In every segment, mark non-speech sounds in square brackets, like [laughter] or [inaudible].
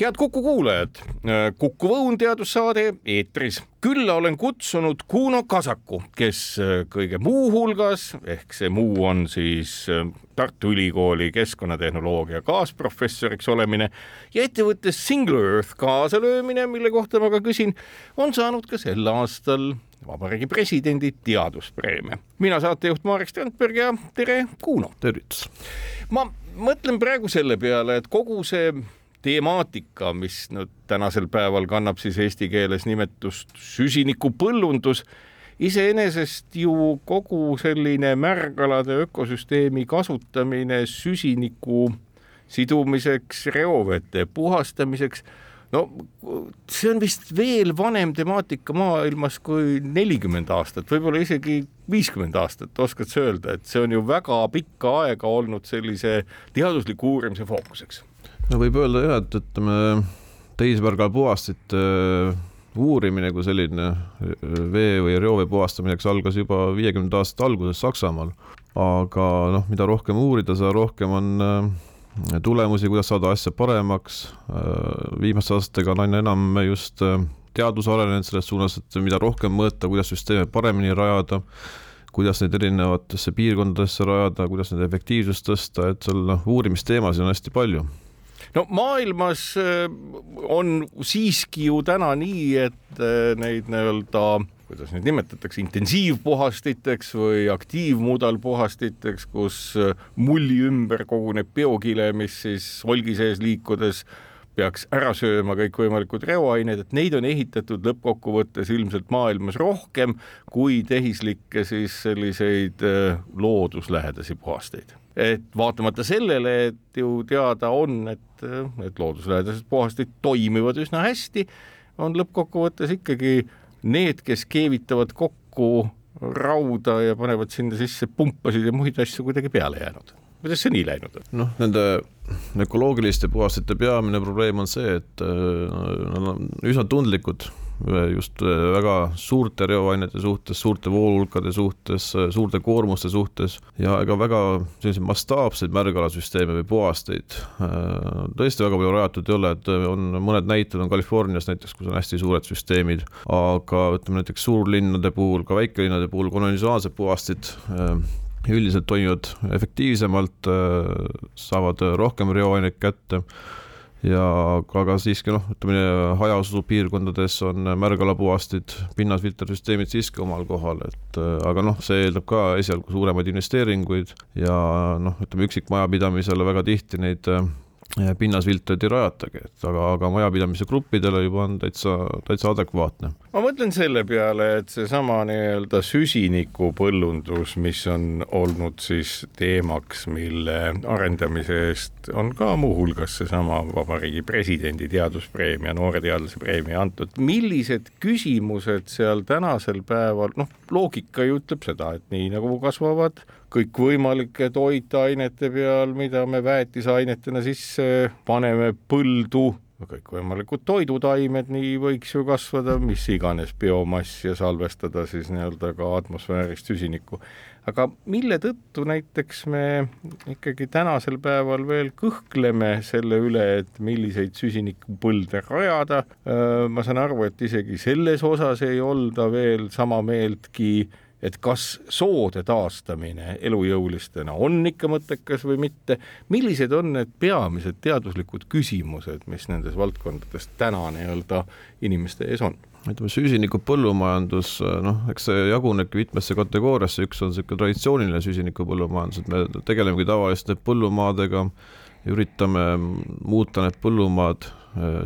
Head Kuku kuulajad, Kuku Õun teadussaade eetris. külla olen kutsunud Kuno Kasaku, kes kõige muu hulgas, ehk see muu on siis Tartu Ülikooli keskkonnatehnoloogia kaasprofessoriks olemine ja ettevõttes Single Earth kaasalöömine, mille kohta ma ka küsin, on saanud ka sel aastal Vabariigi Presidendi teaduspreemia. mina saatejuht Marek Strandberg ja tere, Kuno. tervitus. ma mõtlen praegu selle peale, et kogu see temaatika, mis nüüd tänasel päeval kannab siis eesti keeles nimetust süsinikupõllundus, iseenesest ju kogu selline märgalade ökosüsteemi kasutamine süsiniku sidumiseks, reovete puhastamiseks, no see on vist veel vanem temaatika maailmas kui nelikümmend aastat, võib-olla isegi viiskümmend aastat, oskad sa öelda, et see on ju väga pikka aega olnud sellise teadusliku uurimise fookuseks no võib öelda jah, et ütleme tehismärgal puhastite äh, uurimine kui selline äh, vee või reovee puhastamiseks algas juba viiekümnenda aastate alguses Saksamaal. aga noh, mida rohkem uurida, seda rohkem on äh, tulemusi, kuidas saada asja paremaks. viimaste aastatega on aina enam just teadus arenenud selles suunas, et mida rohkem mõõta, kuidas süsteeme paremini rajada, kuidas neid erinevatesse piirkondadesse rajada, kuidas nende efektiivsust tõsta, et seal noh, uurimisteemasid on hästi palju no maailmas äh, on siiski ju täna nii, et äh, neid nii-öelda kuidas neid nimetatakse, intensiivpuhastiteks või aktiivmudalpuhastiteks, kus äh, mulli ümber koguneb biokile, mis siis holgi sees liikudes peaks ära sööma kõikvõimalikud reoained, et neid on ehitatud lõppkokkuvõttes ilmselt maailmas rohkem kui tehislikke siis selliseid looduslähedasi puhasteid et vaatamata sellele, et ju teada on, et, et looduslähedased puhastid toimivad üsna hästi, on lõppkokkuvõttes ikkagi need, kes keevitavad kokku rauda ja panevad sinna sisse pumpasid ja muid asju kuidagi peale jäänud. kuidas see nii läinud on? noh, nende ökoloogiliste puhastite peamine probleem on see, et äh, nad on üsna tundlikud just äh, väga suurte reoainete suhtes, suurte vooluhulkade suhtes, äh, suurte koormuste suhtes ja ega väga selliseid mastaapseid märgalasüsteeme või puhasteid äh, tõesti väga palju rajatud ei ole, et on mõned näited on Californias näiteks, kus on hästi suured süsteemid, aga ütleme näiteks suurlinnade puhul, ka väikelinnade puhul konventsiaalsed puhastid üldiselt toimivad efektiivsemalt, saavad rohkem reoaineid kätte ja aga siiski noh, ütleme hajaasupiirkondades on märgalapuhastid, pinnasfiltersüsteemid siiski omal kohal, et aga noh, see eeldab ka esialgu suuremaid investeeringuid ja noh, ütleme üksikmajapidamisele väga tihti neid pinnasfiltreid ei rajatagi, et aga, aga majapidamise gruppidele juba on täitsa, täitsa adekvaatne. ma mõtlen selle peale, et seesama nii-öelda süsinikupõllundus, mis on olnud siis teemaks, mille arendamise eest on ka muuhulgas seesama Vabariigi Presidendi teaduspreemia, noore teadlase preemia antud. millised küsimused seal tänasel päeval, noh, loogika ju ütleb seda, et nii nagu kasvavad kõikvõimalike toitainete peal, mida me väetisainetena sisse paneme põldu, kõikvõimalikud toidutaimed, nii võiks ju kasvada mis iganes biomass ja salvestada siis nii-öelda ka atmosfäärist süsinikku. aga mille tõttu näiteks me ikkagi tänasel päeval veel kõhkleme selle üle, et milliseid süsinikupõlde rajada, ma saan aru, et isegi selles osas ei olda veel sama meeltki et kas soode taastamine elujõulistena on ikka mõttekas või mitte, millised on need peamised teaduslikud küsimused, mis nendes valdkondades täna nii-öelda inimeste ees on? ütleme, süsiniku põllumajandus, noh, eks see jagunebki mitmesse kategooriasse, üks on niisugune traditsiooniline süsiniku põllumajandus, et me tegelemegi tavaliste põllumaadega, üritame muuta need põllumaad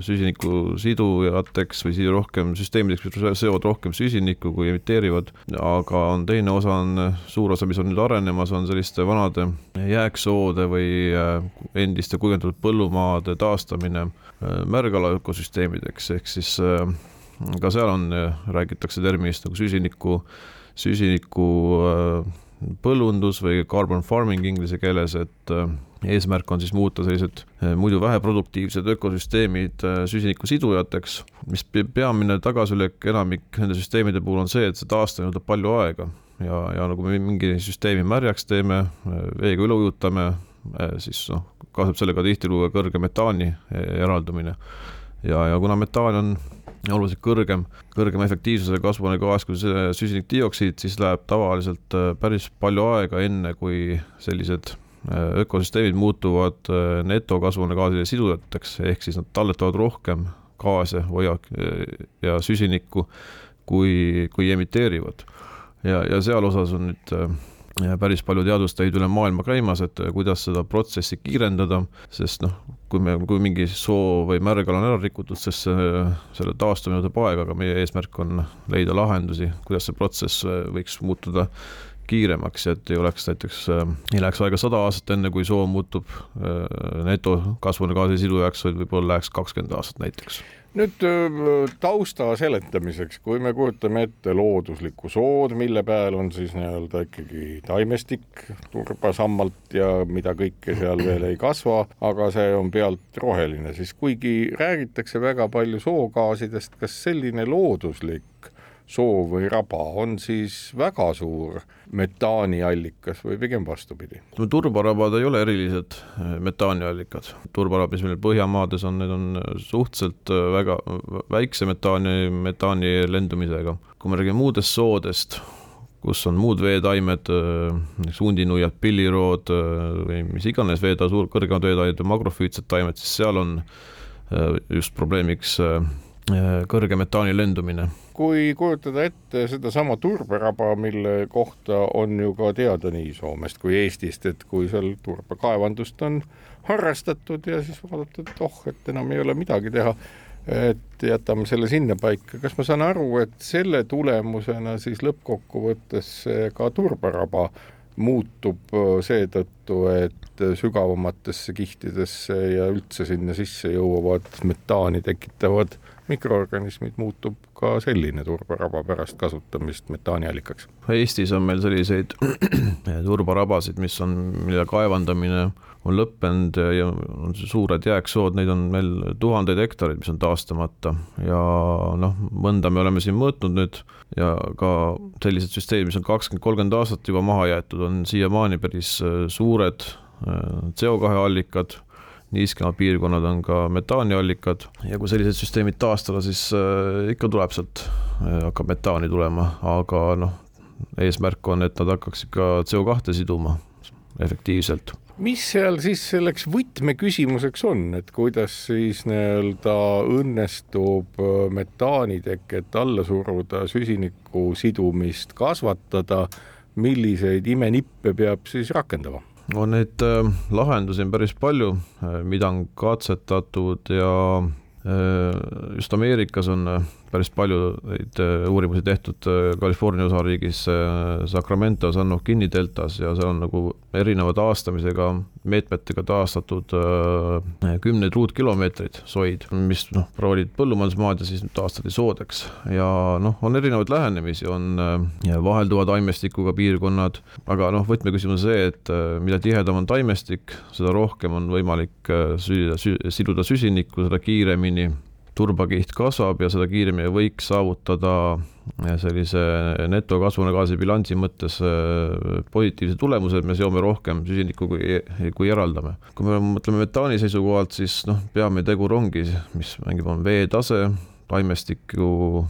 süsiniku sidujateks või sidu rohkem süsteemideks, mis seovad rohkem süsinikku, kui emiteerivad, aga on teine osa on, suur osa, mis on nüüd arenemas, on selliste vanade jääksoode või äh, endiste kuivendatud põllumaade taastamine äh, märgala ökosüsteemideks, ehk siis ka seal on, räägitakse terminist nagu süsiniku, süsiniku põllundus või carbon farming inglise keeles, et eesmärk on siis muuta sellised muidu väheproduktiivsed ökosüsteemid süsinikusidujateks, mis peamine tagasilöök enamik nende süsteemide puhul on see, et see taastamine võtab palju aega ja, ja nagu me mingi süsteemi märjaks teeme, veega üle ujutame, siis noh, kaasneb sellega tihtilugu kõrge metaani eraldumine. ja, ja kuna metaan on oluliselt kõrgem, kõrgema efektiivsusega kasvuhoonegaas kui süsinikdioksiid, siis läheb tavaliselt päris palju aega, enne kui sellised ökosüsteemid muutuvad äh, netokasvuhoonegaaside sidujateks, ehk siis nad talletavad rohkem gaase hoia- ja süsinikku, kui, kui emiteerivad. ja, ja seal osas on nüüd päris palju teadustöid üle maailma käimas, et kuidas seda protsessi kiirendada, sest noh, kui me, kui mingi soo või märgal on ära rikutud, siis selle taastumine võtab aega, aga meie eesmärk on leida lahendusi, kuidas see protsess võiks muutuda kiiremaks, et ei oleks näiteks, ei läheks aega sada aastat, enne kui soo muutub neto kasvuhoonegaasi sidujaks, vaid võib-olla läheks kakskümmend aastat näiteks. Nüüd tausta seletamiseks, kui me kujutame ette looduslikku sood, mille peal on siis nii-öelda ikkagi taimestik turbasammalt ja mida kõike seal veel ei kasva, aga see on pealt roheline, siis kuigi räägitakse väga palju soogaasidest, kas selline looduslik soov või raba on siis väga suur metaaniallikas või pigem vastupidi? turbarabad ei ole erilised eh, metaaniallikad. turbarab, mis meil Põhjamaades on, need on suhteliselt eh, väga väikse metaani, metaani lendumisega. kui me räägime muudest soodest, kus on muud veetaimed, näiteks hundinuiad, pillirood või mis iganes veeta-, suur, kõrgemad veetaimed makrofüütsed taimed, siis seal on just probleemiks kõrge metaani lendumine kui kujutada ette sedasama turberaba, mille kohta on ju ka teada nii Soomest kui Eestist, et kui seal turbekaevandust on harrastatud ja siis vaadata, et oh, et enam ei ole midagi teha, et jätame selle sinnapaika, kas ma saan aru, et selle tulemusena siis lõppkokkuvõttes ka turberaba muutub seetõttu, et sügavamatesse kihtidesse ja üldse sinna sisse jõuavad metaani tekitavad mikroorganismid muutub ka selline turbaraba pärast kasutamist metaaniallikaks. Eestis on meil selliseid [clears throat] turbarabasid, mis on, mille kaevandamine on lõppenud ja on suured jääksood, neid on meil tuhandeid hektareid, mis on taastamata ja noh, mõnda me oleme siin mõõtnud nüüd ja ka sellised süsteemid, mis on kakskümmend, kolmkümmend aastat juba maha jäetud, on siiamaani päris äh, suured äh, CO2 allikad niiskemaa piirkonnad on ka metaaniallikad ja kui sellised süsteemid taastada, siis äh, ikka tuleb sealt, äh, hakkab metaani tulema, aga noh, eesmärk on, et nad hakkaksid ka CO2 siduma efektiivselt. Mis seal siis selleks võtmeküsimuseks on, et kuidas siis nii-öelda õnnestub äh, metaaniteket alla suruda, süsiniku sidumist kasvatada, milliseid imenippe peab siis rakendama? No neid äh, lahendusi on päris palju, äh, mida on katsetatud ja äh, just Ameerikas on päris palju neid äh, uurimusi tehtud äh, California osariigis äh, Sacramento, San Joaquini deltas ja seal on nagu erineva taastamisega meetmetega taastatud kümneid ruutkilomeetreid soid, mis noh, olid põllumajandusmaad ja siis taastati soodeks. Ja noh, on erinevaid lähenemisi, on vahelduva taimestikuga piirkonnad, aga noh, võtmeküsimus on see, et mida tihedam on taimestik, seda rohkem on võimalik süüda, siduda süsinikku, seda kiiremini turbakiht kasvab ja seda kiiremini võiks saavutada eh, sellise netokasvuhoonegaasi bilansi mõttes eh, positiivse tulemuse, et me seome rohkem süsinikku, kui, kui eraldame. kui me mõtleme metaani seisukohalt, siis noh, peamine tegur ongi, mis mängib, on veetase, taimestiku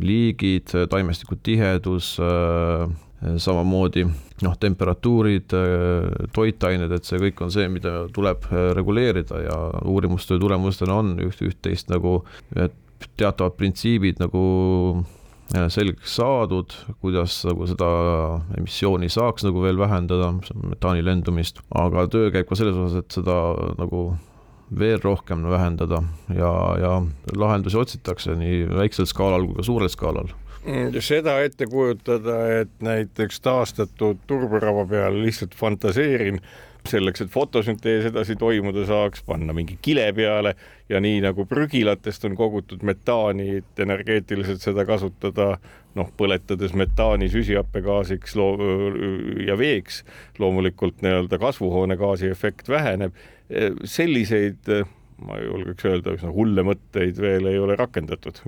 liigid, taimestiku tihedus äh,, samamoodi noh, temperatuurid, toitained, et see kõik on see, mida tuleb äh, reguleerida ja uurimustöö tulemustena on üht, üht-teist nagu teatavad printsiibid nagu äh, selgeks saadud, kuidas nagu seda emissiooni saaks nagu veel vähendada, metaani lendumist, aga töö käib ka selles osas, et seda nagu veel rohkem vähendada ja, ja lahendusi otsitakse nii väiksel skaalal kui ka suurel skaalal seda ette kujutada, et näiteks taastatud turberava peal lihtsalt fantaseerin selleks, et fotosüntees edasi toimuda saaks, panna mingi kile peale ja nii nagu prügilatest on kogutud metaani, et energeetiliselt seda kasutada, noh, põletades metaani süsihappegaasiks ja veeks, loomulikult nii-öelda kasvuhoonegaasi efekt väheneb. selliseid, ma julgeks öelda, üsna hulle mõtteid veel ei ole rakendatud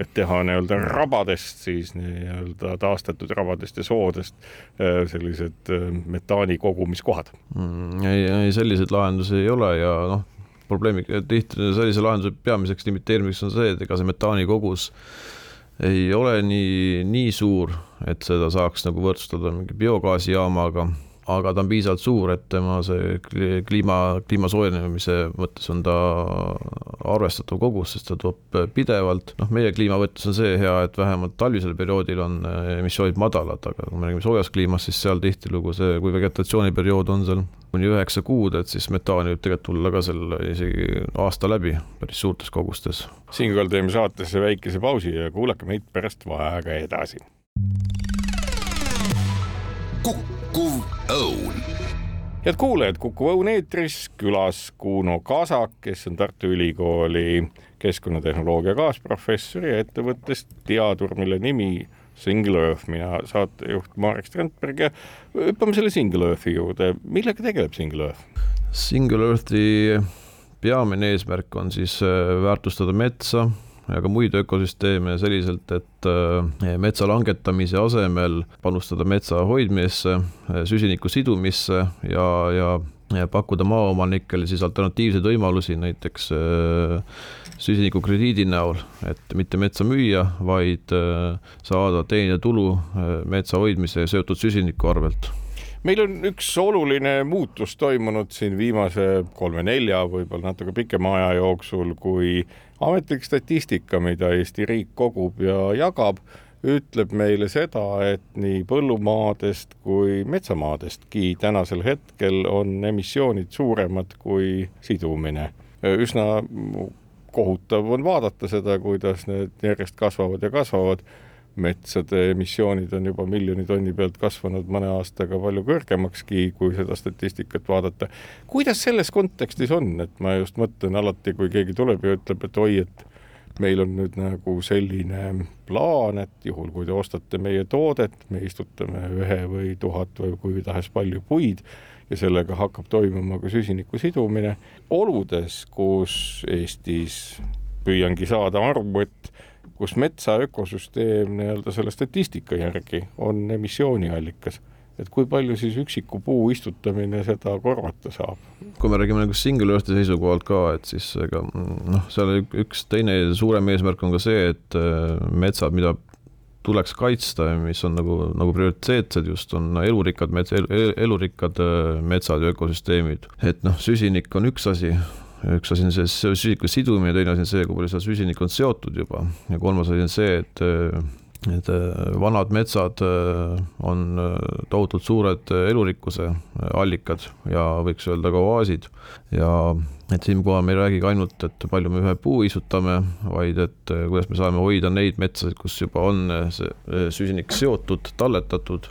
et teha nii-öelda rabadest siis nii-öelda taastatud rabadest ja soodest äh, sellised äh, metaani kogumiskohad mm,. ei, ei selliseid lahendusi ei ole ja noh, probleemi tihti sellise lahenduse peamiseks limiteerimiseks on see, et ega see metaani kogus ei ole nii, nii suur, et seda saaks nagu võrdsustada mingi biogaasijaamaga aga ta on piisavalt suur, et tema see kliima, kliima soojenemise mõttes on ta arvestatav kogus, sest ta toob pidevalt, noh, meie kliima mõttes on see hea, et vähemalt talvisel perioodil on eh, emissioonid madalad, aga kui me räägime soojast kliimast, siis seal tihtilugu see, kui vegetatsiooniperiood on seal kuni üheksa kuud, et siis metaani võib tegelikult tulla ka seal isegi aasta läbi päris suurtes kogustes. siinkohal teeme saatesse väikese pausi ja kuulake meid pärast vaheaega edasi. kukkuv Õun. head kuulajad, Kuku Õun eetris külas Kuno Kasak, kes on Tartu Ülikooli keskkonnatehnoloogia kaasprofessor ja ettevõttest teadur, mille nimi Single Earth, mina saatejuht Marek Strandberg ja hüppame selle Single Earthi juurde, millega tegeleb Single Earth? Single Earthi peamine eesmärk on siis äh, väärtustada metsa ja ka muid ökosüsteeme selliselt, et äh, metsa langetamise asemel panustada metsa hoidmisse, äh, süsiniku sidumisse ja, ja ja pakkuda maaomanikele siis alternatiivseid võimalusi, näiteks äh, süsinikukrediidi näol, et mitte metsa müüa, vaid saada, teenida tulu metsa hoidmise ja seotud süsiniku arvelt. Meil on üks oluline muutus toimunud siin viimase kolme-nelja, võib-olla natuke pikema aja jooksul, kui ametlik statistika, mida Eesti riik kogub ja jagab, ütleb meile seda, et nii põllumaadest kui metsamaadestki tänasel hetkel on emissioonid suuremad kui sidumine. üsna kohutav on vaadata seda, kuidas need järjest kasvavad ja kasvavad metsade emissioonid on juba miljoni tonni pealt kasvanud mõne aastaga palju kõrgemakski, kui seda statistikat vaadata. kuidas selles kontekstis on, et ma just mõtlen alati, kui keegi tuleb ja ütleb, et oi, et meil on nüüd nagu selline plaan, et juhul, kui te ostate meie toodet, me istutame ühe või tuhat või kui tahes palju puid ja sellega hakkab toimuma ka süsiniku sidumine. oludes, kus Eestis püüangi saada aru, et kus metsa ökosüsteem nii-öelda selle statistika järgi on emissiooniallikas et kui palju siis üksiku puu istutamine seda korvata saab? kui me räägime nagu single earth'i seisukohalt ka, et siis ega noh, seal üks teine suurem eesmärk on ka see, et äh, metsad, mida tuleks kaitsta ja mis on nagu, nagu prioriteetsed just, on elurikkad mets- el,, elurikkad äh, metsad ja ökosüsteemid. et noh, süsinik on üks asi, üks asi on see süsiniku sidumine, teine asi on see, kui palju seda süsinikku on seotud juba ja kolmas asi on see, et et vanad metsad on tohutult suured elurikkuse allikad ja võiks öelda ka oaasid ja et siinkohal me ei räägigi ainult, et palju me ühe puu istutame, vaid et kuidas me saame hoida neid metsasid, kus juba on see süsinik seotud, talletatud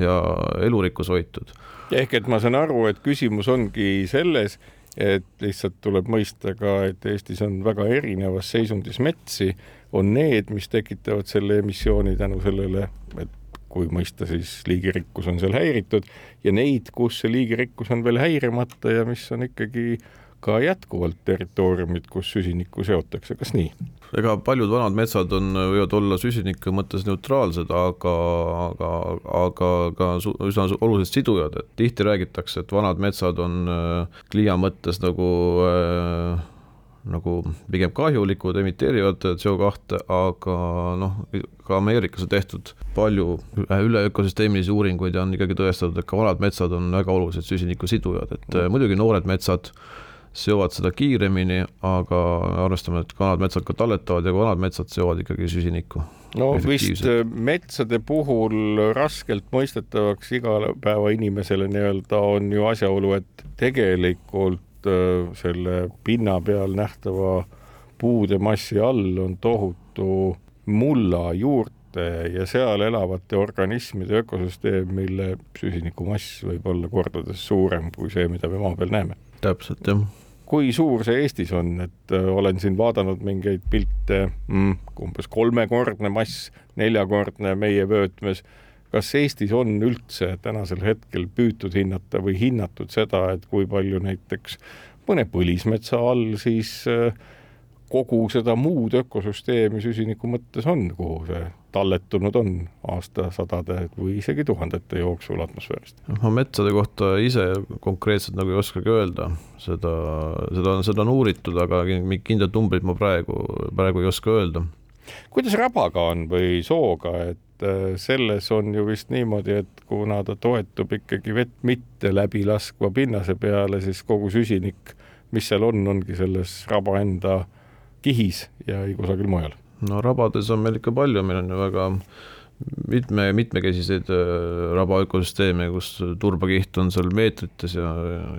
ja elurikkus hoitud. ehk et ma saan aru, et küsimus ongi selles, et lihtsalt tuleb mõista ka, et Eestis on väga erinevas seisundis metsi, on need, mis tekitavad selle emissiooni tänu sellele, et kui mõista, siis liigirikkus on seal häiritud ja neid, kus see liigirikkus on veel häirimata ja mis on ikkagi ka jätkuvalt territooriumid, kus süsinikku seotakse, kas nii? ega paljud vanad metsad on, võivad olla süsiniku mõttes neutraalsed, aga, aga, aga ka üsna olulised sidujad, et tihti räägitakse, et vanad metsad on äh, kliima mõttes nagu äh, nagu pigem kahjulikud, emiteerivad CO2, aga noh, ka Ameerikas on tehtud palju üle ökosüsteemilisi uuringuid ja on ikkagi tõestatud, et ka vanad metsad on väga olulised süsiniku sidujad, et mm. muidugi noored metsad seovad seda kiiremini, aga arvestame, et vanad metsad ka talletavad ja vanad metsad seovad ikkagi süsinikku. no vist äh, metsade puhul raskelt mõistetavaks igapäevainimesele nii-öelda on ju asjaolu, et tegelikult äh, selle pinna peal nähtava puude massi all on tohutu mulla juurt saarte ja seal elavate organismide ökosüsteem, mille süsinikumass võib olla kordades suurem kui see, mida me maa peal näeme. täpselt, jah kui suur see Eestis on, et äh, olen siin vaadanud mingeid pilte mm,, umbes kolmekordne mass, neljakordne meie vöötmes. kas Eestis on üldse tänasel hetkel püütud hinnata või hinnatud seda, et kui palju näiteks mõne põlismetsa all siis äh, kogu seda muud ökosüsteemi süsiniku mõttes on, kuhu see talletunud on aastasadade või isegi tuhandete jooksul atmosfäärist? ma metsade kohta ise konkreetselt nagu ei oskagi öelda, seda, seda, seda on uuritud, aga mingit kindlat numbrit ma praegu, praegu ei oska öelda. kuidas rabaga on või sooga, et äh, selles on ju vist niimoodi, et kuna ta toetub ikkagi vett mitte läbi laskva pinnase peale, siis kogu süsinik, mis seal on, ongi selles raba enda kihis ja ei kusagil mujal? no rabades on meil ikka palju, meil on ju väga mitme, mitmekesiseid äh, raba ökosüsteeme, kus turbakiht on seal meetrites ja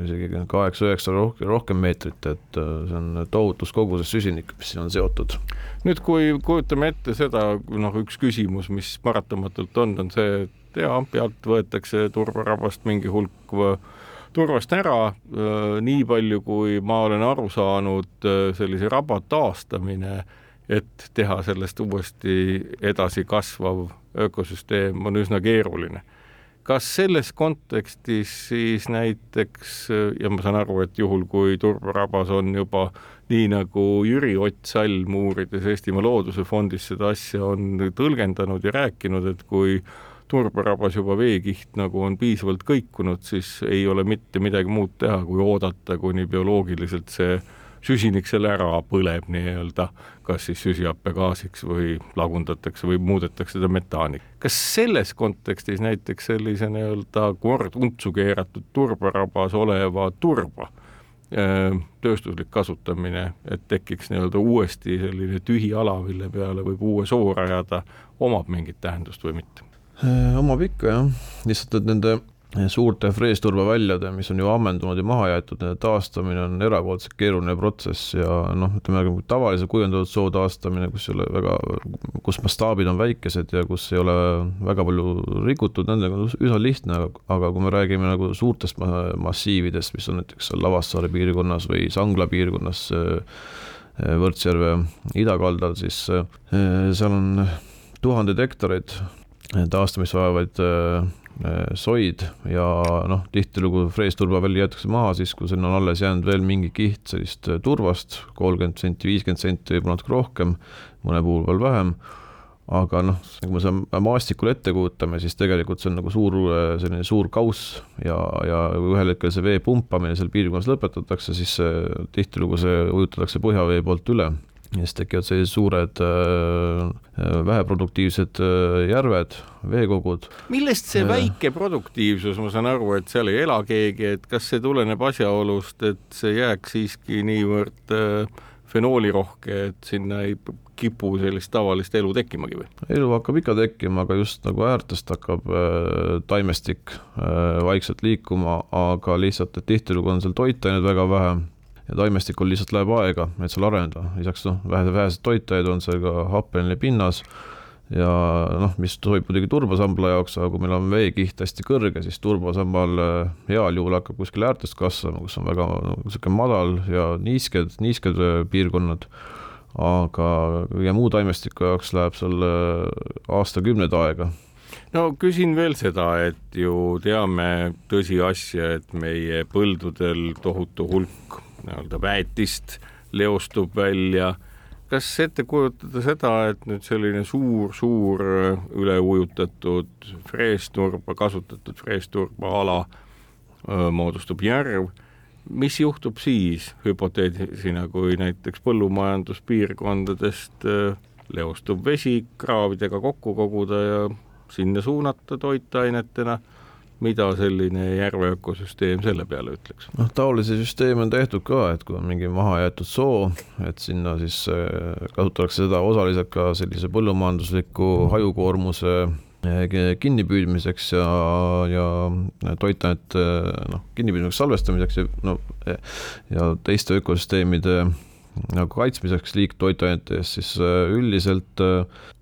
isegi kaheksa-üheksa rohkem, rohkem meetrit, et äh, see on tohutus koguses süsinik, mis siin on seotud. nüüd, kui kujutame ette seda, noh, üks küsimus, mis paratamatult on, on see, et jaa, pealt võetakse turbarabast mingi hulk turvast ära, nii palju, kui ma olen aru saanud, sellise raba taastamine, et teha sellest uuesti edasikasvav ökosüsteem, on üsna keeruline. kas selles kontekstis siis näiteks, ja ma saan aru, et juhul, kui turbarabas on juba nii nagu Jüri Ott Salm uurides Eestimaa Looduse Fondis seda asja on tõlgendanud ja rääkinud, et kui turbarabas juba veekiht nagu on piisavalt kõikunud, siis ei ole mitte midagi muud teha, kui oodata, kuni bioloogiliselt see süsinik selle ära põleb nii-öelda, kas siis süsihappegaasiks või lagundatakse või muudetakse ta metaani. kas selles kontekstis näiteks sellise nii-öelda kord untsu keeratud turbarabas oleva turba äh, tööstuslik kasutamine, et tekiks nii-öelda uuesti selline tühi ala, mille peale võib uue soo rajada, omab mingit tähendust või mitte? Äh, omab ikka jah, lihtsalt et nende suurte freesturbaväljade, mis on ju ammendunud ja maha jäetud, nende taastamine on erakordselt keeruline protsess ja noh, ütleme tavalise kujundatud soo taastamine, kus ei ole väga, kus mastaabid on väikesed ja kus ei ole väga palju rikutud, nendega on üsna lihtne, aga kui me räägime nagu suurtest massiividest, mis on näiteks seal Lavassaare piirkonnas või Sangla piirkonnas, Võrtsjärve idakaldal, siis äh, seal on tuhandeid hektareid taastamist vajavaid äh, äh, soid ja noh, tihtilugu freesturbaväli jäetakse maha siis, kui sinna on alles jäänud veel mingi kiht sellist äh, turvast, kolmkümmend senti, viiskümmend senti, võib-olla natuke rohkem, mõne puhul veel vähem, aga noh, kui me seda maastikul ette kujutame, siis tegelikult see on nagu suur, selline suur kauss ja, ja kui ühel hetkel see vee pumpamine seal piirkonnas lõpetatakse, siis tihtilugu see ujutatakse põhjavee poolt üle ja siis tekivad sellised suured äh, väheproduktiivsed äh, järved, veekogud. millest see äh. väike produktiivsus, ma saan aru, et seal ei ela keegi, et kas see tuleneb asjaolust, et see jääks siiski niivõrd fenoolirohke, et sinna ei kipu sellist tavalist elu tekkimagi või? elu hakkab ikka tekkima, aga just nagu äärtest hakkab äh, taimestik äh, vaikselt liikuma, aga lihtsalt, et tihtilugu on seal toitaineid väga vähe ja taimestikul lihtsalt läheb aega, et seal areneda, lisaks noh, vähe, vähesed toitajaid on seal ka happeline pinnas. Ja noh, mis sobib muidugi turbasambla jaoks, aga kui meil on veekiht hästi kõrge, siis turbasambal äh, heal juhul hakkab kuskil äärtest kasvama, kus on väga niisugune no, madal ja niisked, niisked äh, piirkonnad, aga kõige muu taimestiku jaoks läheb seal äh, aastakümneid aega. No küsin veel seda, et ju teame tõsiasja, et meie põldudel tohutu hulk nii-öelda väetist leostub välja. kas ette kujutada seda, et nüüd selline suur-suur üle ujutatud freesturba, kasutatud freesturba ala öö, moodustub järv, mis juhtub siis hüpoteedisina, kui näiteks põllumajanduspiirkondadest leostub vesi kraavidega kokku koguda ja sinna suunata toitainetena mida selline järve ökosüsteem selle peale ütleks? noh, taolisi süsteeme on tehtud ka, et kui on mingi mahajäetud soo, et sinna siis äh, kasutatakse seda osaliselt ka sellise põllumajandusliku hajukoormuse äh, kinnipüüdmiseks ja, ja toitainete noh, kinnipüüdmiseks, salvestamiseks ja no ja teiste ökosüsteemide nagu kaitsmiseks liiktoitainete eest, siis üldiselt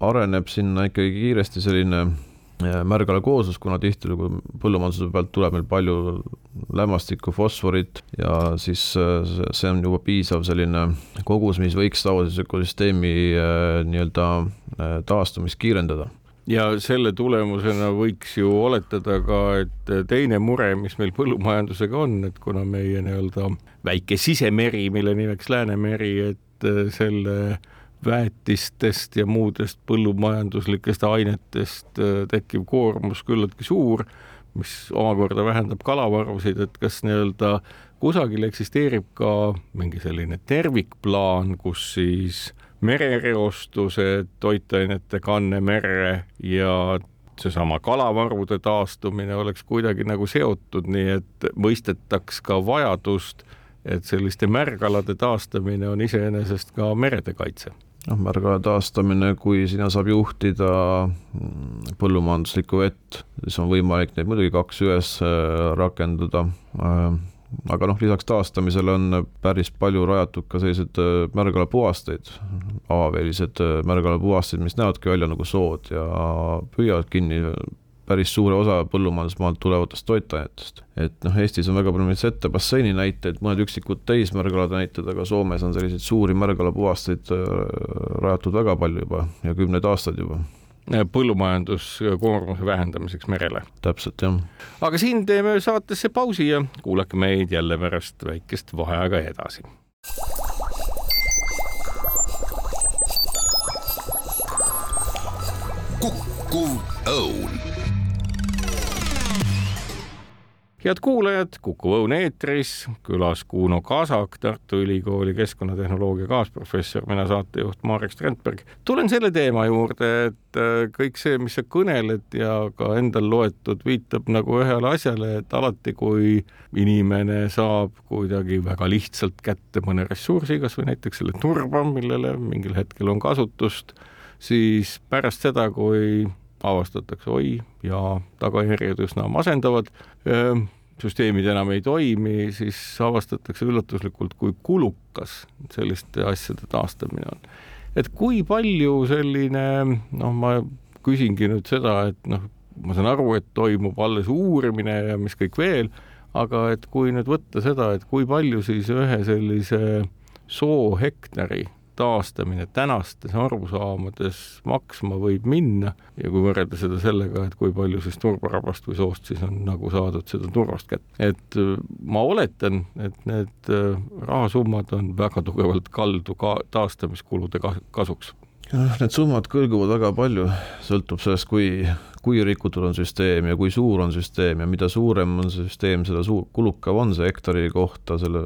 areneb sinna ikkagi kiiresti selline märgala kooslus, kuna tihtilugu põllumajanduse pealt tuleb meil palju lämmastikku, fosforit ja siis see on juba piisav selline kogus, mis võiks tavalise ökosüsteemi nii-öelda taastumist kiirendada. Ja selle tulemusena võiks ju oletada ka, et teine mure, mis meil põllumajandusega on, et kuna meie nii-öelda väike sisemeri, mille nimeks Läänemeri, et selle väetistest ja muudest põllumajanduslikest ainetest tekkiv koormus küllaltki suur, mis omakorda vähendab kalavarusid, et kas nii-öelda kusagil eksisteerib ka mingi selline tervikplaan, kus siis merereostuse, toitainete kanne merre ja seesama kalavarude taastumine oleks kuidagi nagu seotud, nii et mõistetaks ka vajadust, et selliste märgalade taastamine on iseenesest ka merede kaitse noh, märgala taastamine, kui sinna saab juhtida mm, põllumajanduslikku vett, siis on võimalik neid muidugi kaks ühes äh, rakendada. Äh, aga noh, lisaks taastamisele on päris palju rajatud ka selliseid äh, märgalapuhasteid, avaveelised äh, märgalapuhastid, mis näevadki välja nagu sood ja püüavad kinni päris suure osa põllumajandusmaalt tulevatest toitainetest. et noh, Eestis on väga palju neid sette basseini näiteid, mõned üksikud täismärgalade näited, aga Soomes on selliseid suuri märgalapuhasteid äh, rajatud väga palju juba ja kümneid aastaid juba põllumajanduskoormuse vähendamiseks merele. täpselt, jah. aga siin teeme saatesse pausi ja kuulake meid jälle pärast väikest vaheaega edasi. kukkuv õun head kuulajad, Kuku Õun eetris, külas Kuno Kasak, Tartu Ülikooli keskkonnatehnoloogia kaasprofessor, mina saatejuht Marek Strandberg. tulen selle teema juurde, et äh, kõik see, mis sa kõneled ja ka endal loetud, viitab nagu ühele asjale, et alati, kui inimene saab kuidagi väga lihtsalt kätte mõne ressursi, kas või näiteks selle turba, millele mingil hetkel on kasutust, siis pärast seda, kui avastatakse, oi, ja tagajärjed üsna masendavad, süsteemid enam ei toimi, siis avastatakse üllatuslikult, kui kulukas selliste asjade taastamine on. et kui palju selline, noh, ma küsingi nüüd seda, et noh, ma saan aru, et toimub alles uurimine ja mis kõik veel, aga et kui nüüd võtta seda, et kui palju siis ühe sellise soohektari taastamine tänastes arusaamades maksma võib minna ja kui võrrelda seda sellega, et kui palju siis turbarabast või soost siis on nagu saadud seda turvast kätte. et äh, ma oletan, et need äh, rahasummad on väga tugevalt kaldu ka taastamiskulude kasuks. Jah, need summad kõlguvad väga palju, sõltub sellest, kui kui rikutud on süsteem ja kui suur on süsteem ja mida suurem on süsteem, seda suur, kulukam on see hektari kohta selle,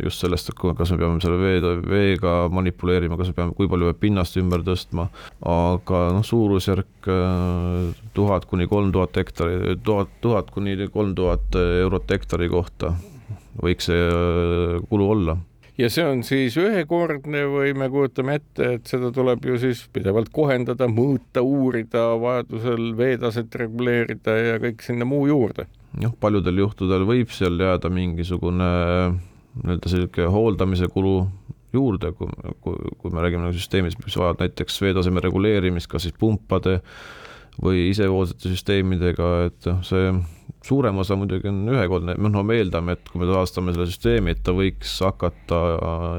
just sellest, kas me peame selle vee, veega manipuleerima, kas me peame, kui palju peab pinnast ümber tõstma, aga noh, suurusjärk äh, tuhat kuni kolm tuhat hektari, tuhat, tuhat kuni kolm tuhat eurot hektari kohta võiks see äh, kulu olla ja see on siis ühekordne või me kujutame ette, et seda tuleb ju siis pidevalt kohendada, mõõta, uurida, vajadusel veetaset reguleerida ja kõik sinna muu juurde? jah, paljudel juhtudel võib seal jääda mingisugune nii-öelda selline hooldamise kulu juurde, kui, kui, kui me räägime nagu süsteemist, mis vajab näiteks veetaseme reguleerimist, kas siis pumpade või isevoolsete süsteemidega, et noh, see suurem osa muidugi on ühekordne, noh, me eeldame, et kui me taastame selle süsteemi, et ta võiks hakata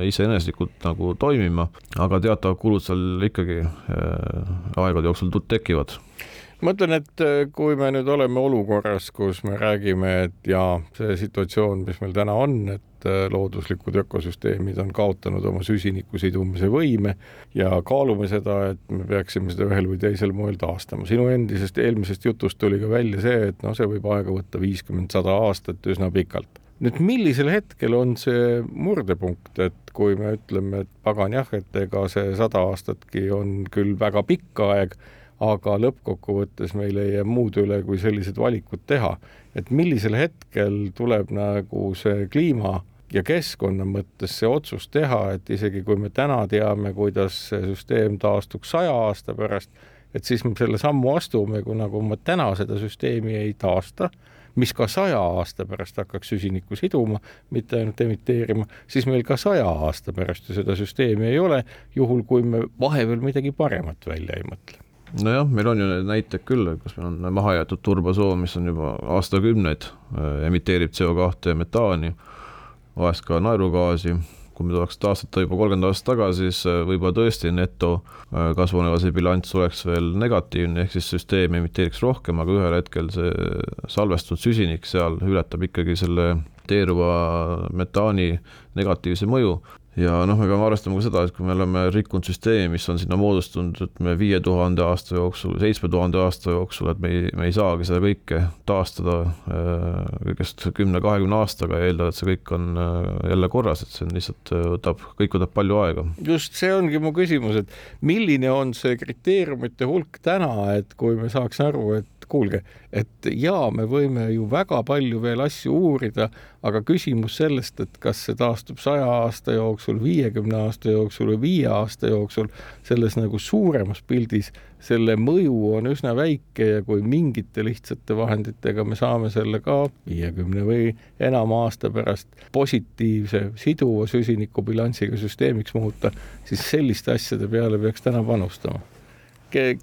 iseeneslikult nagu toimima, aga teatavad kulud seal ikkagi äh, aegade jooksul tekivad ma ütlen, et äh, kui me nüüd oleme olukorras, kus me räägime, et jaa, see situatsioon, mis meil täna on, et äh, looduslikud ökosüsteemid on kaotanud oma süsiniku sidumise võime ja kaalume seda, et me peaksime seda ühel või teisel moel taastama. sinu endisest eelmisest jutust tuli ka välja see, et noh, see võib aega võtta viiskümmend, sada aastat üsna pikalt nüüd millisel hetkel on see murdepunkt, et kui me ütleme, et pagan jah, et ega see sada aastatki on küll väga pikk aeg aga lõppkokkuvõttes meil ei jää muud üle, kui sellised valikud teha. et millisel hetkel tuleb nagu see kliima ja keskkonna mõttes see otsus teha, et isegi kui me täna teame, kuidas see süsteem taastuks saja aasta pärast, et siis me selle sammu astume, kui me täna seda süsteemi ei taasta, mis ka saja aasta pärast hakkaks süsinikku siduma, mitte ainult emiteerima, siis meil ka saja aasta pärast ju seda süsteemi ei ole, juhul kui me vahepeal midagi paremat välja ei mõtle nojah, meil on ju neid näiteid küll, kus meil on mahajäetud turbasoon, mis on juba aastakümneid, äh, emiteerib CO2 ja metaani, vahest ka naerugaasi. Kui me tuleks taastada juba kolmkümmend aastat tagasi, siis äh, võib-olla tõesti neto äh, kasvuhoonegaasi bilanss oleks veel negatiivne, ehk siis süsteem emiteeriks rohkem, aga ühel hetkel see salvestatud süsinik seal ületab ikkagi selle teeruva metaani negatiivse mõju ja noh, me peame arvestama ka seda, et kui me oleme rikkunud süsteemi, mis on sinna moodustunud, ütleme viie tuhande aasta jooksul, seitsme tuhande aasta jooksul, et me ei, me ei saagi seda kõike taastada äh, kõigest kümne-kahekümne aastaga ja eeldada, et see kõik on äh, jälle korras, et see on lihtsalt äh, võtab, kõik võtab palju aega. just see ongi mu küsimus, et milline on see kriteeriumite hulk täna, et kui me saaks aru, et kuulge, et jaa, me võime ju väga palju veel asju uurida, aga küsimus sellest, et kas see taastub saja aasta jooksul, viiekümne aasta jooksul või viie aasta jooksul, selles nagu suuremas pildis, selle mõju on üsna väike ja kui mingite lihtsate vahenditega me saame selle ka viiekümne või enama aasta pärast positiivse siduva süsinikubilansiga süsteemiks muuta, siis selliste asjade peale peaks täna panustama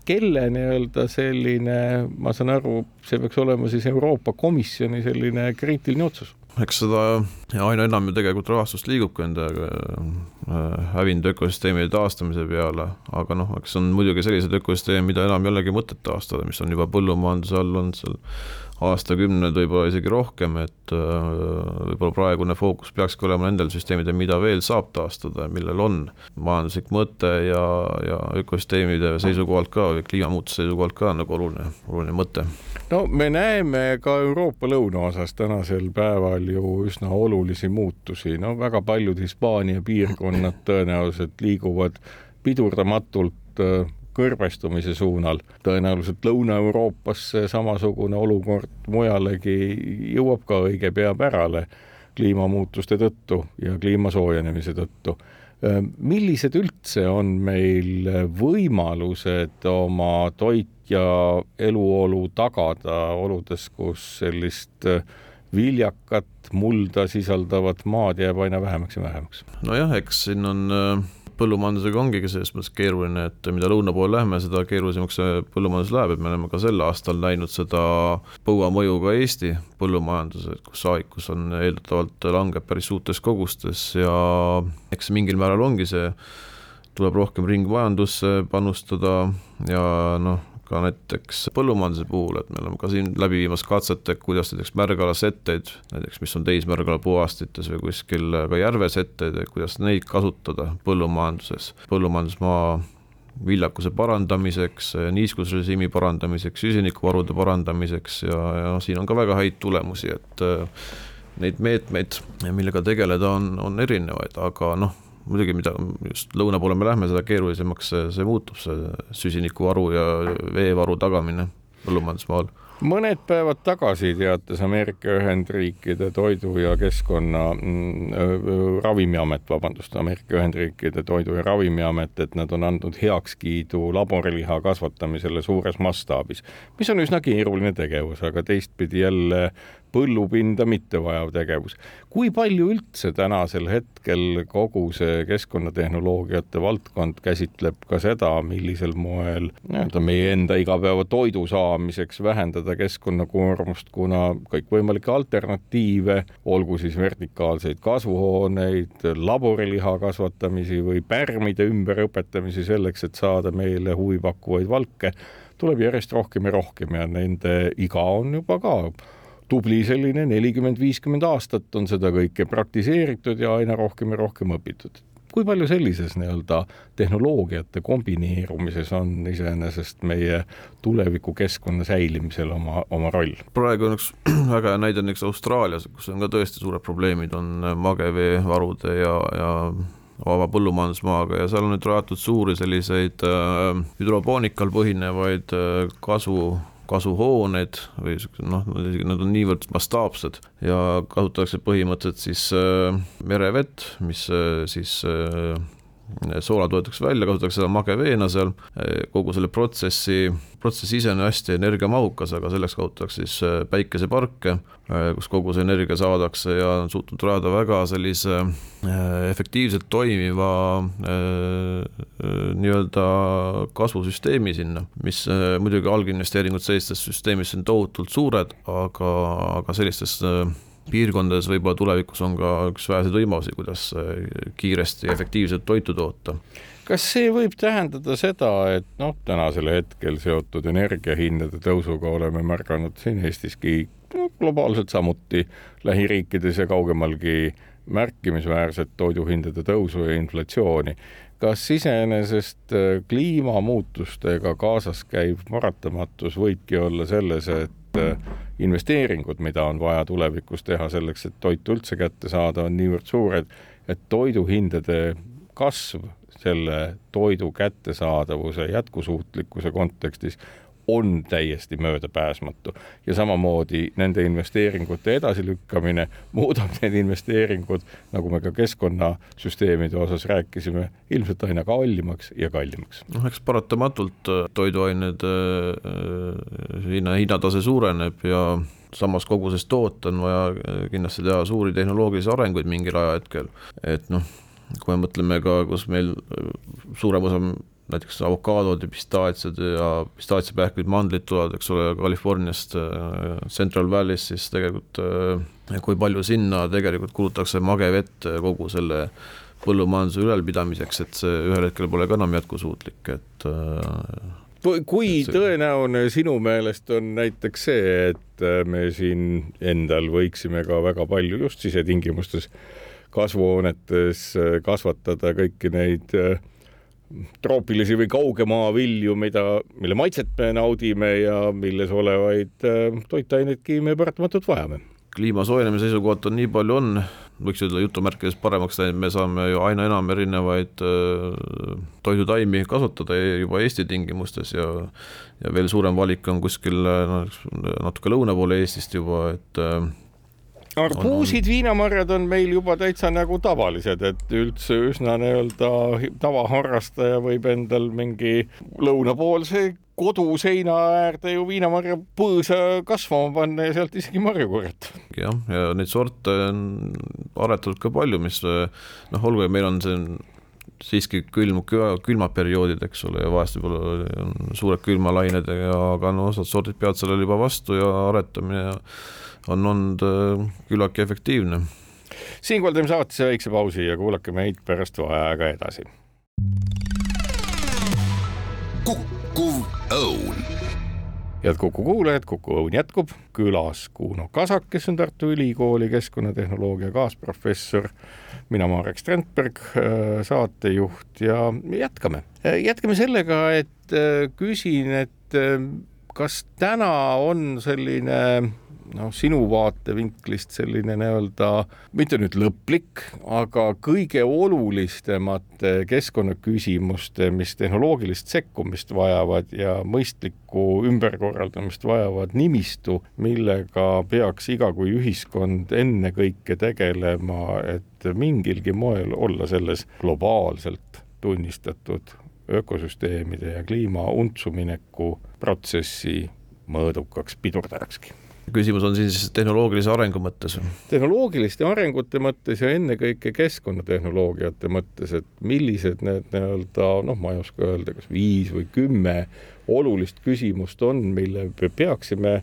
kelle nii-öelda selline, ma saan aru, see peaks olema siis Euroopa Komisjoni selline kriitiline otsus? eks seda aina enam ju tegelikult rahastust liigubki enda äh, hävinud ökosüsteemide taastamise peale, aga noh, eks on muidugi sellised ökosüsteemid, mida enam ei olegi mõtet taastada, mis on juba põllumajanduse all olnud seal aastakümned, võib-olla isegi rohkem, et äh, võib-olla praegune fookus peakski olema nendel süsteemidel, mida veel saab taastada ja millel on majanduslik mõte ja, ja ökosüsteemide seisukohalt ka kliimamuutuse seisukohalt ka nagu oluline, oluline mõte. no me näeme ka Euroopa lõunaosas tänasel päeval ju üsna olulisi muutusi, no väga paljud Hispaania piirkonnad tõenäoliselt liiguvad pidurdamatult äh, kõrbestumise suunal. tõenäoliselt Lõuna-Euroopasse samasugune olukord mujalegi jõuab ka õige pea pärale kliimamuutuste tõttu ja kliima soojenemise tõttu. millised üldse on meil võimalused oma toit ja eluolu tagada oludes, kus sellist viljakat, mulda sisaldavat maad jääb aina vähemaks ja vähemaks? nojah, eks siin on äh põllumajandusega ongi selles mõttes keeruline, et mida lõuna poole läheme, seda keerulisemaks see põllumajandus läheb, et me oleme ka sel aastal näinud seda põua mõju ka Eesti põllumajanduses, kus saagikus on eeldatavalt langeb päris suurtes kogustes ja eks mingil määral ongi see, tuleb rohkem ringmajandusse panustada ja noh, ka näiteks põllumajanduse puhul, et me oleme ka siin läbi viimas katset, et kuidas näiteks märgalasetteid, näiteks mis on täismärgala puhastites või kuskil ka järvesetteid, et kuidas neid kasutada põllumajanduses, põllumajandusmaa viljakuse parandamiseks, niiskusrežiimi parandamiseks, süsinikuvarude parandamiseks ja, ja siin on ka väga häid tulemusi, et äh, neid meetmeid, millega tegeleda, on, on erinevaid, aga noh, muidugi, mida just lõuna poole me lähme, seda keerulisemaks see, see muutub, see süsinikuvaru ja veevaru tagamine põllumajandusmaal. Mõned päevad tagasi teatas Ameerika Ühendriikide Toidu ja Keskkonna äh, Ravimiamet, vabandust, Ameerika Ühendriikide Toidu ja Ravimiamet, et nad on andnud heakskiidu laboriliha kasvatamisele suures mastaabis, mis on üsna keeruline tegevus, aga teistpidi jälle põllupinda mittevajav tegevus. kui palju üldse tänasel hetkel kogu see keskkonnatehnoloogiate valdkond käsitleb ka seda, millisel moel nii-öelda meie enda igapäevatoidu saamiseks vähendada keskkonnakoormust, kuna kõikvõimalikke alternatiive, olgu siis vertikaalseid kasvuhooneid, laboriliha kasvatamisi või pärmide ümberõpetamisi selleks, et saada meile huvipakkuvaid valke, tuleb järjest rohkem ja rohkem ja nende iga on juba ka tubli selline nelikümmend, viiskümmend aastat on seda kõike praktiseeritud ja aina rohkem ja rohkem õpitud kui palju sellises nii-öelda tehnoloogiate kombineerumises on iseenesest meie tulevikukeskkonna säilimisel oma, oma roll? praegu on üks [clears throat] väga hea näide näiteks Austraalias, kus on ka tõesti suured probleemid, on mageveevarude ja, ja vaba põllumajandusmaaga ja seal on nüüd rajatud suuri selliseid äh, hüdropoonikal põhinevaid äh, kasvu kasuhooned või noh, nad on niivõrd mastaapsed ja kasutatakse põhimõtteliselt siis äh, merevett, mis äh, siis soolad võetakse välja, kasutatakse seda mageveena seal, kogu selle protsessi, protsess ise on hästi energiamahukas, aga selleks kasutatakse siis äh, päikeseparke, äh, kus kogu see energia saadakse ja on suutnud rajada väga sellise äh, efektiivselt toimiva nii-öelda kasvusüsteemi sinna, mis muidugi alginvesteeringud sellistes süsteemis on tohutult suured, aga, aga sellistes piirkondades võib-olla tulevikus on ka üks väheseid võimalusi, kuidas äh, kiiresti ja efektiivselt toitu toota. kas see võib tähendada seda, et noh, tänasel hetkel seotud energiahindade tõusuga oleme märganud siin Eestiski no, globaalselt samuti lähiriikides ja kaugemalgi märkimisväärset toiduhindade tõusu ja inflatsiooni. kas iseenesest äh, kliimamuutustega kaasas käiv paratamatus võibki olla selles, et investeeringud, mida on vaja tulevikus teha selleks, et toitu üldse kätte saada, on niivõrd suured, et toiduhindade kasv selle toidu kättesaadavuse jätkusuutlikkuse kontekstis on täiesti möödapääsmatu ja samamoodi nende investeeringute edasilükkamine muudab need investeeringud, nagu me ka keskkonnasüsteemide osas rääkisime, ilmselt aina kallimaks ja kallimaks. noh, eks paratamatult äh, toiduained äh, hinna, hinnatase suureneb ja samas koguses toota on vaja äh, kindlasti teha suuri tehnoloogilisi arenguid mingil ajahetkel, et noh, kui me mõtleme ka, kus meil suurem osa näiteks avokaadod ja pistaatsiad ja pistaatsiapähklid, mandlid tulevad, eks ole, Californiast, äh, Central Valley'st, siis tegelikult äh, kui palju sinna tegelikult kulutatakse magevett kogu selle põllumajanduse ülalpidamiseks, et see ühel hetkel pole ka enam jätkusuutlik, et äh, kui tõenäoline sinu meelest on näiteks see, et me siin endal võiksime ka väga palju just sisetingimustes kasvuhoonetes kasvatada kõiki neid äh, troopilisi või kaugemaa vilju, mida, mille maitset me naudime ja milles olevaid äh, toitaineidki me paratamatult vajame. kliima soojenemise seisukohalt on nii palju on, võiks öelda jutumärkides paremaks läinud, me saame ju aina enam erinevaid äh, toidutaimi kasutada juba Eesti tingimustes ja ja veel suurem valik on kuskil noh, natuke lõuna poole Eestist juba, et äh, arbuusid, viinamarjad on meil juba täitsa nagu tavalised, et üldse üsna nii-öelda tavaharrastaja võib endal mingi lõunapoolse koduseina äärde ju viinamarja põõsa kasvama panna ja sealt isegi marju korjata. jah, ja neid sorte on aretatud ka palju, mis noh, olgu, meil on see siiski külm, külmaperioodid, eks ole, ja vahest võib-olla on suured külmalained, aga no osad sordid peavad sellele juba vastu ja aretamine on olnud äh, küllaltki efektiivne. siinkohal teeme saatesse väikse pausi ja kuulake meid pärast vaheaega edasi. kukkuv õun head Kuku kuulajad, Kuku Õun jätkub, külas Kuno Kasak, kes on Tartu Ülikooli keskkonnatehnoloogia kaasprofessor, mina Marek Strandberg, äh, saatejuht ja jätkame. Äh, jätkame sellega, et küsin, et kas täna on selline noh, sinu vaatevinklist selline nii-öelda, mitte nüüd lõplik, aga kõige olulisemate keskkonnaküsimuste, mis tehnoloogilist sekkumist vajavad ja mõistlikku ümberkorraldamist vajavad nimistu, millega peaks iga kui ühiskond ennekõike tegelema, et mingilgi moel olla selles globaalselt tunnistatud ökosüsteemide ja kliima untsu mineku protsessi mõõdukaks pidurdajakski küsimus on siis tehnoloogilise arengu mõttes? tehnoloogiliste arengute mõttes ja ennekõike keskkonnatehnoloogiate mõttes, et millised need nii-öelda noh, ma ei oska öelda, kas viis või kümme olulist küsimust on, mille me peaksime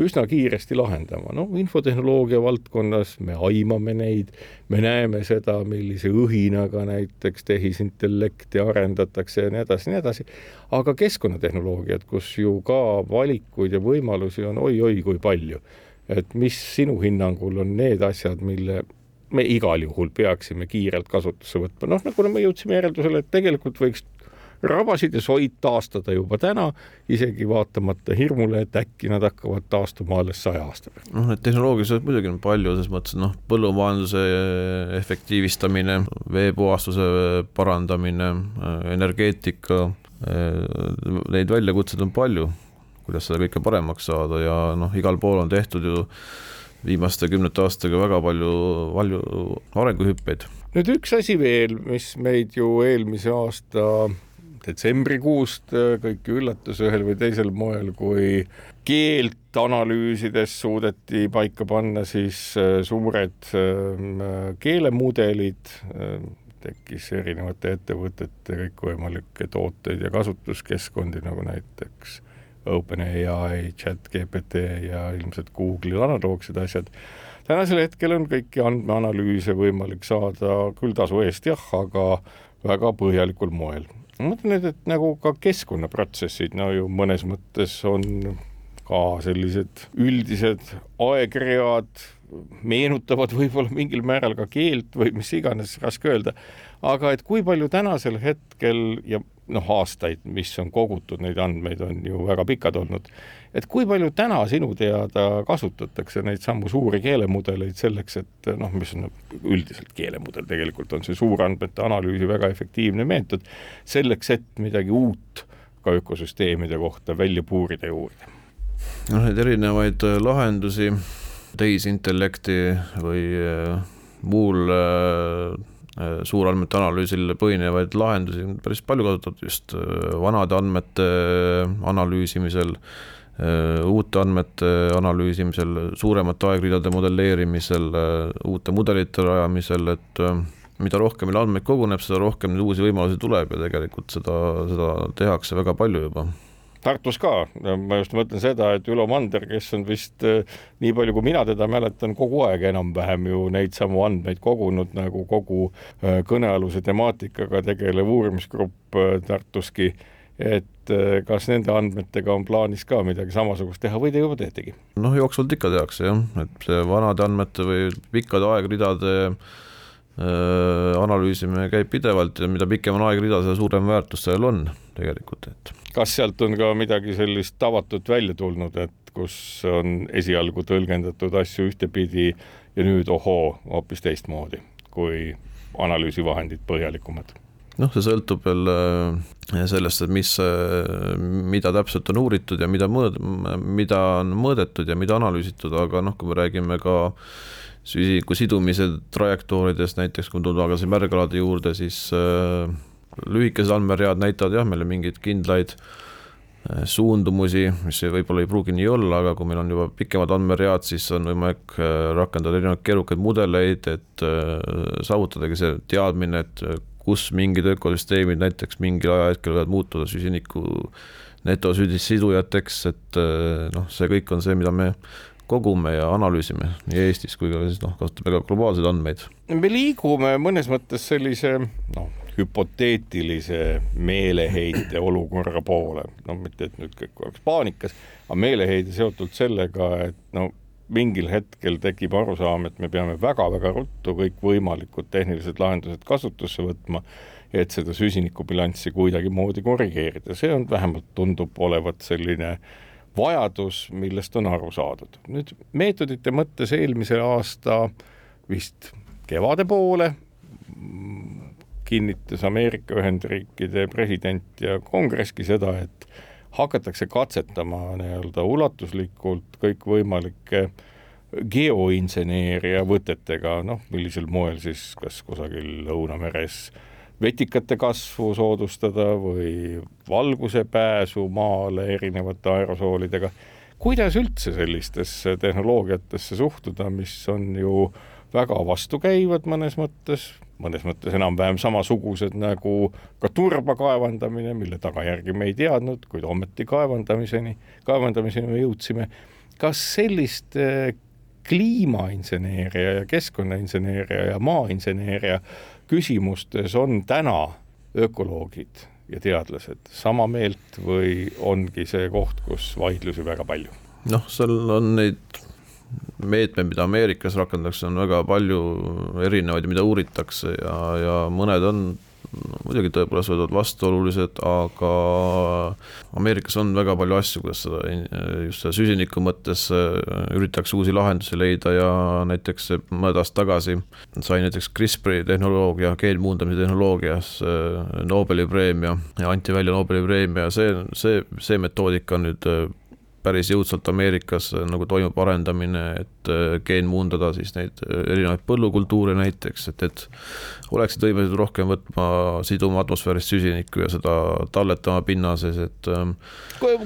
üsna kiiresti lahendama. noh, infotehnoloogia valdkonnas me aimame neid, me näeme seda, millise õhinaga näiteks tehisintellekti arendatakse ja nii edasi, nii edasi. aga keskkonnatehnoloogiad, kus ju ka valikuid ja võimalusi on oi-oi kui palju. et mis sinu hinnangul on need asjad, mille me igal juhul peaksime kiirelt kasutusse võtma, noh, nagu me jõudsime järeldusele, et tegelikult võiks rabasid ja soid taastada juba täna, isegi vaatamata hirmule, et äkki nad hakkavad taastuma alles saja aasta pärast. noh, neid tehnoloogiliselt muidugi on palju, selles mõttes noh, põllumajanduse efektiivistamine, veepuhastuse parandamine, energeetika, neid väljakutseid on palju, kuidas seda kõike paremaks saada ja noh, igal pool on tehtud ju viimaste kümnete aastaga väga palju, palju arenguhüppeid. nüüd üks asi veel, mis meid ju eelmise aasta detsembrikuust kõiki üllatas ühel või teisel moel, kui keelt analüüsides suudeti paika panna siis äh, suured äh, keelemudelid, äh, tekkis erinevate ettevõtete kõikvõimalikke tooteid ja kasutuskeskkondi, nagu näiteks OpenAI, chat-GPT ja ilmselt Google'i analoogsed asjad. tänasel hetkel on kõiki andmeanalüüse võimalik saada küll tasu eest jah, aga väga põhjalikul moel. Ma mõtlen nüüd, et nagu ka keskkonnaprotsessid, no ju mõnes mõttes on ka sellised üldised aegread, meenutavad võib-olla mingil määral ka keelt või mis iganes, raske öelda, aga et kui palju tänasel hetkel ja noh, aastaid, mis on kogutud, neid andmeid on ju väga pikad olnud, et kui palju täna sinu teada kasutatakse neid samu suuri keelemudeleid selleks, et noh, mis on üldiselt keelemudel, tegelikult on see suurandmete analüüsi väga efektiivne meetod, selleks, et midagi uut ka ökosüsteemide kohta välja puurida ja uurida? noh, neid erinevaid äh, lahendusi, tehisintellekti või äh, muul äh, suurandmete analüüsil põhinevaid lahendusi on päris palju kasutatud just vanade andmete analüüsimisel, uute andmete analüüsimisel, suuremate aegridade modelleerimisel, uute mudelite rajamisel, et mida rohkem meil andmeid koguneb, seda rohkem neid uusi võimalusi tuleb ja tegelikult seda, seda tehakse väga palju juba. Tartus ka, ma just mõtlen seda, et Ülo Mander, kes on vist nii palju, kui mina teda mäletan, kogu aeg enam-vähem ju neid samu andmeid kogunud nagu kogu kõnealuse temaatikaga tegelev uurimisgrupp Tartuski et kas nende andmetega on plaanis ka midagi samasugust teha või te juba teetegi? noh, jooksvalt ikka tehakse jah, et vanade andmete või pikkade aegridade analüüsimine käib pidevalt ja mida pikem on aegrida, seda suurem väärtus sellel on tegelikult, et kas sealt on ka midagi sellist tavatut välja tulnud, et kus on esialgu tõlgendatud asju ühtepidi ja nüüd ohoo, hoopis teistmoodi, kui analüüsivahendid põhjalikumad? Noh, see sõltub veel äh, sellest, et mis, äh, mida täpselt on uuritud ja mida mõõd-, mida on mõõdetud ja mida analüüsitud, aga noh, kui me räägime ka süsiniku sidumise trajektooridest, näiteks kui tuleme tagasi märgalade juurde, siis äh, lühikesed andmeread näitavad jah, meile mingeid kindlaid suundumusi, mis võib-olla ei pruugi nii olla, aga kui meil on juba pikemad andmeread, siis on võimalik rakendada erinevaid keerukaid mudeleid, et saavutadagi see teadmine, et kus mingid ökosüsteemid näiteks mingil ajahetkel võivad muutuda süsiniku netosüsidujateks, et noh, see kõik on see, mida me kogume ja analüüsime nii Eestis kui ka siis noh, kasutame ka globaalseid andmeid. me liigume mõnes mõttes sellise noh, hüpoteetilise meeleheite olukorra poole, no mitte, et nüüd kõik oleks paanikas, aga meeleheide seotult sellega, et no mingil hetkel tekib arusaam, et me peame väga-väga ruttu kõikvõimalikud tehnilised lahendused kasutusse võtma, et seda süsinikubilanssi kuidagimoodi korrigeerida, see on vähemalt tundub olevat selline vajadus, millest on aru saadud. nüüd meetodite mõttes eelmise aasta vist kevade poole kinnitas Ameerika Ühendriikide president ja kongresski seda, et hakatakse katsetama nii-öelda ulatuslikult kõikvõimalike geoinseneeria võtetega, noh, millisel moel siis, kas kusagil Lõunameres vetikate kasvu soodustada või valguse pääsu maale erinevate aerosoolidega. kuidas üldse sellistesse tehnoloogiatesse suhtuda, mis on ju väga vastukäivad mõnes mõttes, mõnes mõttes enam-vähem samasugused nagu ka turba kaevandamine, mille tagajärgi me ei teadnud, kuid ometi kaevandamiseni, kaevandamiseni me jõudsime. kas sellist eh, kliimainseneeria ja keskkonnainseneeria ja maainseneeria küsimustes on täna ökoloogid ja teadlased sama meelt või ongi see koht, kus vaidlusi väga palju? noh, seal on neid meetmed, mida Ameerikas rakendatakse, on väga palju erinevaid, mida uuritakse ja, ja mõned on no, muidugi tõepoolest võivad vastuolulised, aga Ameerikas on väga palju asju, kuidas seda just seda süsiniku mõttes äh, üritatakse uusi lahendusi leida ja näiteks mõned aastad tagasi sai näiteks CRISPR-i tehnoloogia, geenmuundamise tehnoloogias äh, Nobeli preemia ja anti välja Nobeli preemia ja see, see, see metoodika on nüüd äh, päris jõudsalt Ameerikas nagu toimub arendamine, et geenmuundada siis neid erinevaid põllukultuure näiteks, et, et oleksid võimelised rohkem võtma, siduma atmosfäärist süsinikku ja seda talletama pinnases, et. Ähm,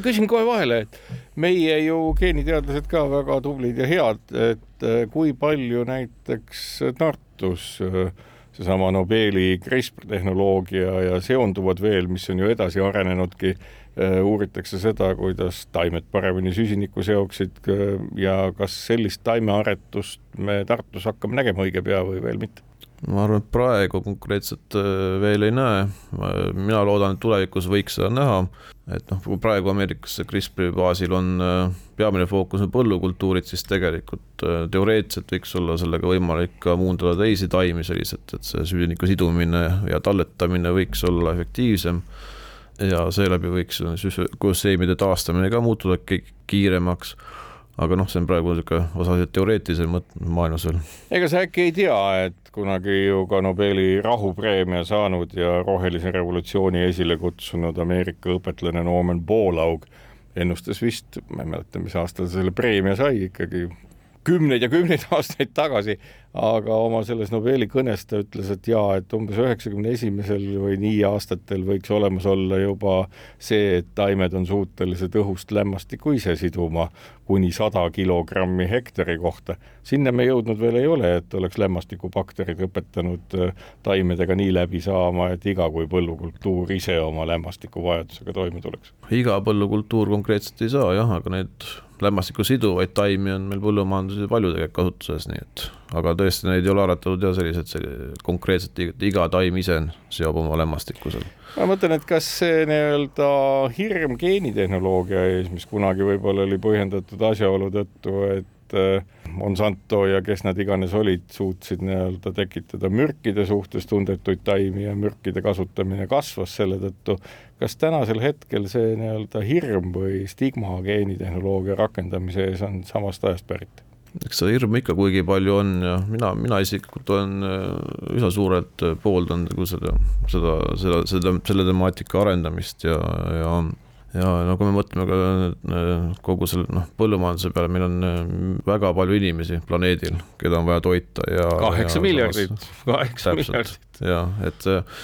küsin kohe vahele, et meie ju geeniteadlased ka väga tublid ja head, et kui palju näiteks Tartus äh, seesama Nobeli CRISPR tehnoloogia ja seonduvad veel, mis on ju edasi arenenudki, äh, uuritakse seda, kuidas taimed paremini süsinikku seoksid äh, ja kas sellist taimearetust me Tartus hakkame nägema õige pea või veel mitte? ma arvan, et praegu konkreetselt äh, veel ei näe, mina loodan, et tulevikus võiks seda näha, et noh, kui praegu Ameerikas CRISPR-i baasil on äh, peamine fookus on põllukultuurid, siis tegelikult äh, teoreetiliselt võiks olla sellega võimalik ka muundada teisi taimi selliselt, et see süsiniku sidumine ja talletamine võiks olla efektiivsem ja seeläbi võiks süsteemide taastamine ka muutuda kiiremaks aga noh, see on praegu niisugune osaliselt teoreetilisem maailmas veel. ega sa äkki ei tea, et kunagi ju ka Nobeli rahupreemia saanud ja rohelise revolutsiooni esile kutsunud Ameerika õpetlane Norman Borlaug ennustas vist, ma ei mäleta, mis aastal ta selle preemia sai, ikkagi kümneid ja kümneid [laughs] aastaid tagasi, aga oma selles Nobeli kõnes ta ütles, et jaa, et umbes üheksakümne esimesel või nii aastatel võiks olemas olla juba see, et taimed on suutelised õhust lämmastikku ise siduma kuni sada kilogrammi hektari kohta. sinna me jõudnud veel ei ole, et oleks lämmastikubakterid õpetanud äh, taimedega nii läbi saama, et iga kui põllukultuur ise oma lämmastikuvajadusega toime tuleks. iga põllukultuur konkreetselt ei saa jah, aga need lämmastikku siduvaid taimi on meil põllumajanduses palju tegelikult kasutuses, nii et aga tõesti neid ei ole aretatud ja sellised, konkreetselt iga taim ise seob oma lämmastikku seal. ma mõtlen, et kas see nii-öelda hirm geenitehnoloogia ees, mis kunagi võib-olla oli põhjendatud asjaolu tõttu, et et äh, Monsanto ja kes nad iganes olid, suutsid nii-öelda tekitada mürkide suhtes tundetuid taimi ja mürkide kasutamine kasvas selle tõttu. kas tänasel hetkel see nii-öelda hirm või stigma geenitehnoloogia rakendamise ees on samast ajast pärit? Eks seda hirmu ikka kuigi palju on ja mina, mina isiklikult olen äh, üsna suurelt pooldanud nagu seda, seda, seda, seda, selle temaatika arendamist ja, ja ja no kui me mõtleme ka äh, kogu selle noh, põllumajanduse peale, meil on äh, väga palju inimesi planeedil, keda on vaja toita ja. kaheksa miljardit, kaheksa miljardit. jah, et äh,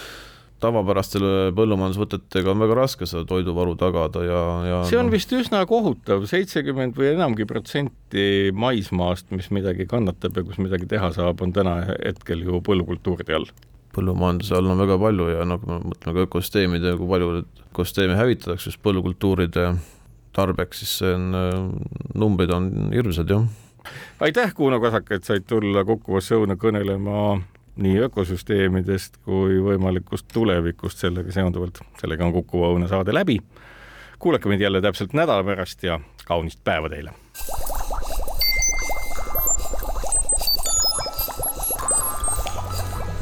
tavapärastele põllumajandusvõtetega on väga raske seda toiduvaru tagada ja, ja see on no. vist üsna kohutav, seitsekümmend või enamgi protsenti maismaast, mis midagi kannatab ja kus midagi teha saab, on täna hetkel ju põllukultuuride all põllumajanduse all on väga palju ja noh, kui me mõtleme ka ökosüsteemide, kui palju ökosüsteeme hävitatakse just põllukultuuride tarbeks, siis see on, numbrid on hirmsad, jah. aitäh, Kuno Kasak, et said tulla Kukkuvasse õuna kõnelema nii ökosüsteemidest kui võimalikust tulevikust sellega seonduvalt. sellega on Kukuva õuna saade läbi. kuulake meid jälle täpselt nädala pärast ja kaunist päeva teile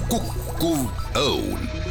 Kukkuv Õun